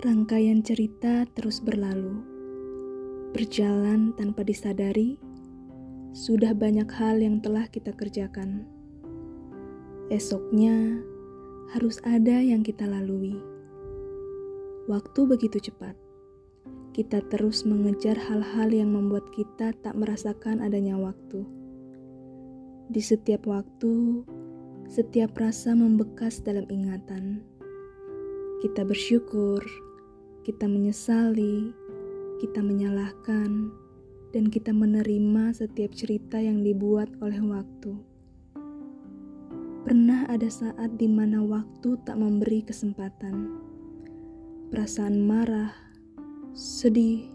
Rangkaian cerita terus berlalu, berjalan tanpa disadari. Sudah banyak hal yang telah kita kerjakan. Esoknya harus ada yang kita lalui. Waktu begitu cepat. Kita terus mengejar hal-hal yang membuat kita tak merasakan adanya waktu. Di setiap waktu, setiap rasa membekas dalam ingatan. Kita bersyukur kita menyesali, kita menyalahkan, dan kita menerima setiap cerita yang dibuat oleh waktu. Pernah ada saat di mana waktu tak memberi kesempatan. Perasaan marah, sedih,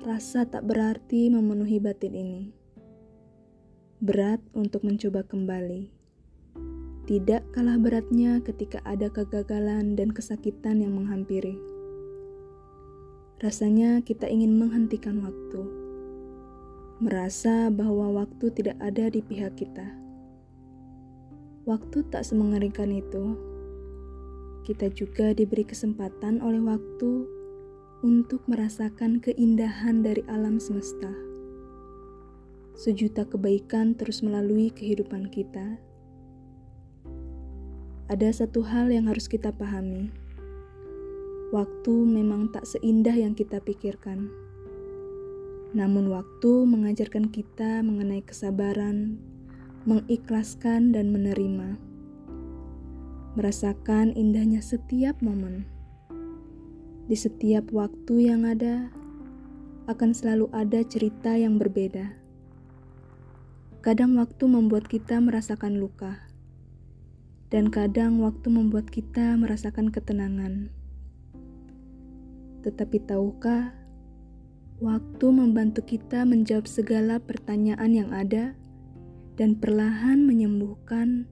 rasa tak berarti memenuhi batin ini. Berat untuk mencoba kembali. Tidak kalah beratnya ketika ada kegagalan dan kesakitan yang menghampiri. Rasanya kita ingin menghentikan waktu, merasa bahwa waktu tidak ada di pihak kita. Waktu tak semengerikan itu. Kita juga diberi kesempatan oleh waktu untuk merasakan keindahan dari alam semesta. Sejuta kebaikan terus melalui kehidupan kita. Ada satu hal yang harus kita pahami waktu memang tak seindah yang kita pikirkan. Namun, waktu mengajarkan kita mengenai kesabaran, mengikhlaskan, dan menerima, merasakan indahnya setiap momen. Di setiap waktu yang ada, akan selalu ada cerita yang berbeda. Kadang, waktu membuat kita merasakan luka, dan kadang waktu membuat kita merasakan ketenangan. Tetapi tahukah, waktu membantu kita menjawab segala pertanyaan yang ada dan perlahan menyembuhkan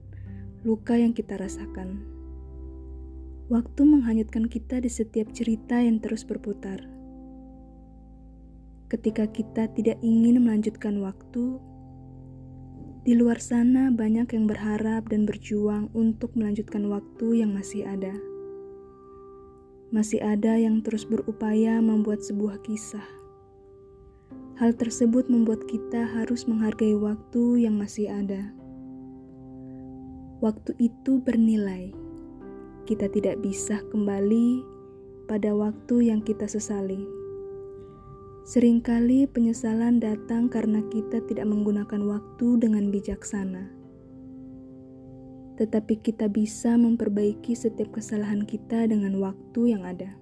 luka yang kita rasakan. Waktu menghanyutkan kita di setiap cerita yang terus berputar. Ketika kita tidak ingin melanjutkan waktu, di luar sana banyak yang berharap dan berjuang untuk melanjutkan waktu yang masih ada masih ada yang terus berupaya membuat sebuah kisah. Hal tersebut membuat kita harus menghargai waktu yang masih ada. Waktu itu bernilai. Kita tidak bisa kembali pada waktu yang kita sesali. Seringkali penyesalan datang karena kita tidak menggunakan waktu dengan bijaksana tetapi kita bisa memperbaiki setiap kesalahan kita dengan waktu yang ada.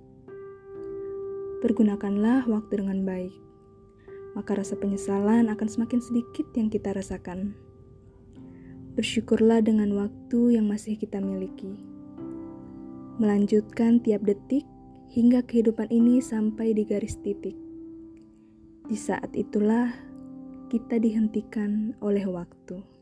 Pergunakanlah waktu dengan baik, maka rasa penyesalan akan semakin sedikit yang kita rasakan. Bersyukurlah dengan waktu yang masih kita miliki. Melanjutkan tiap detik hingga kehidupan ini sampai di garis titik. Di saat itulah kita dihentikan oleh waktu.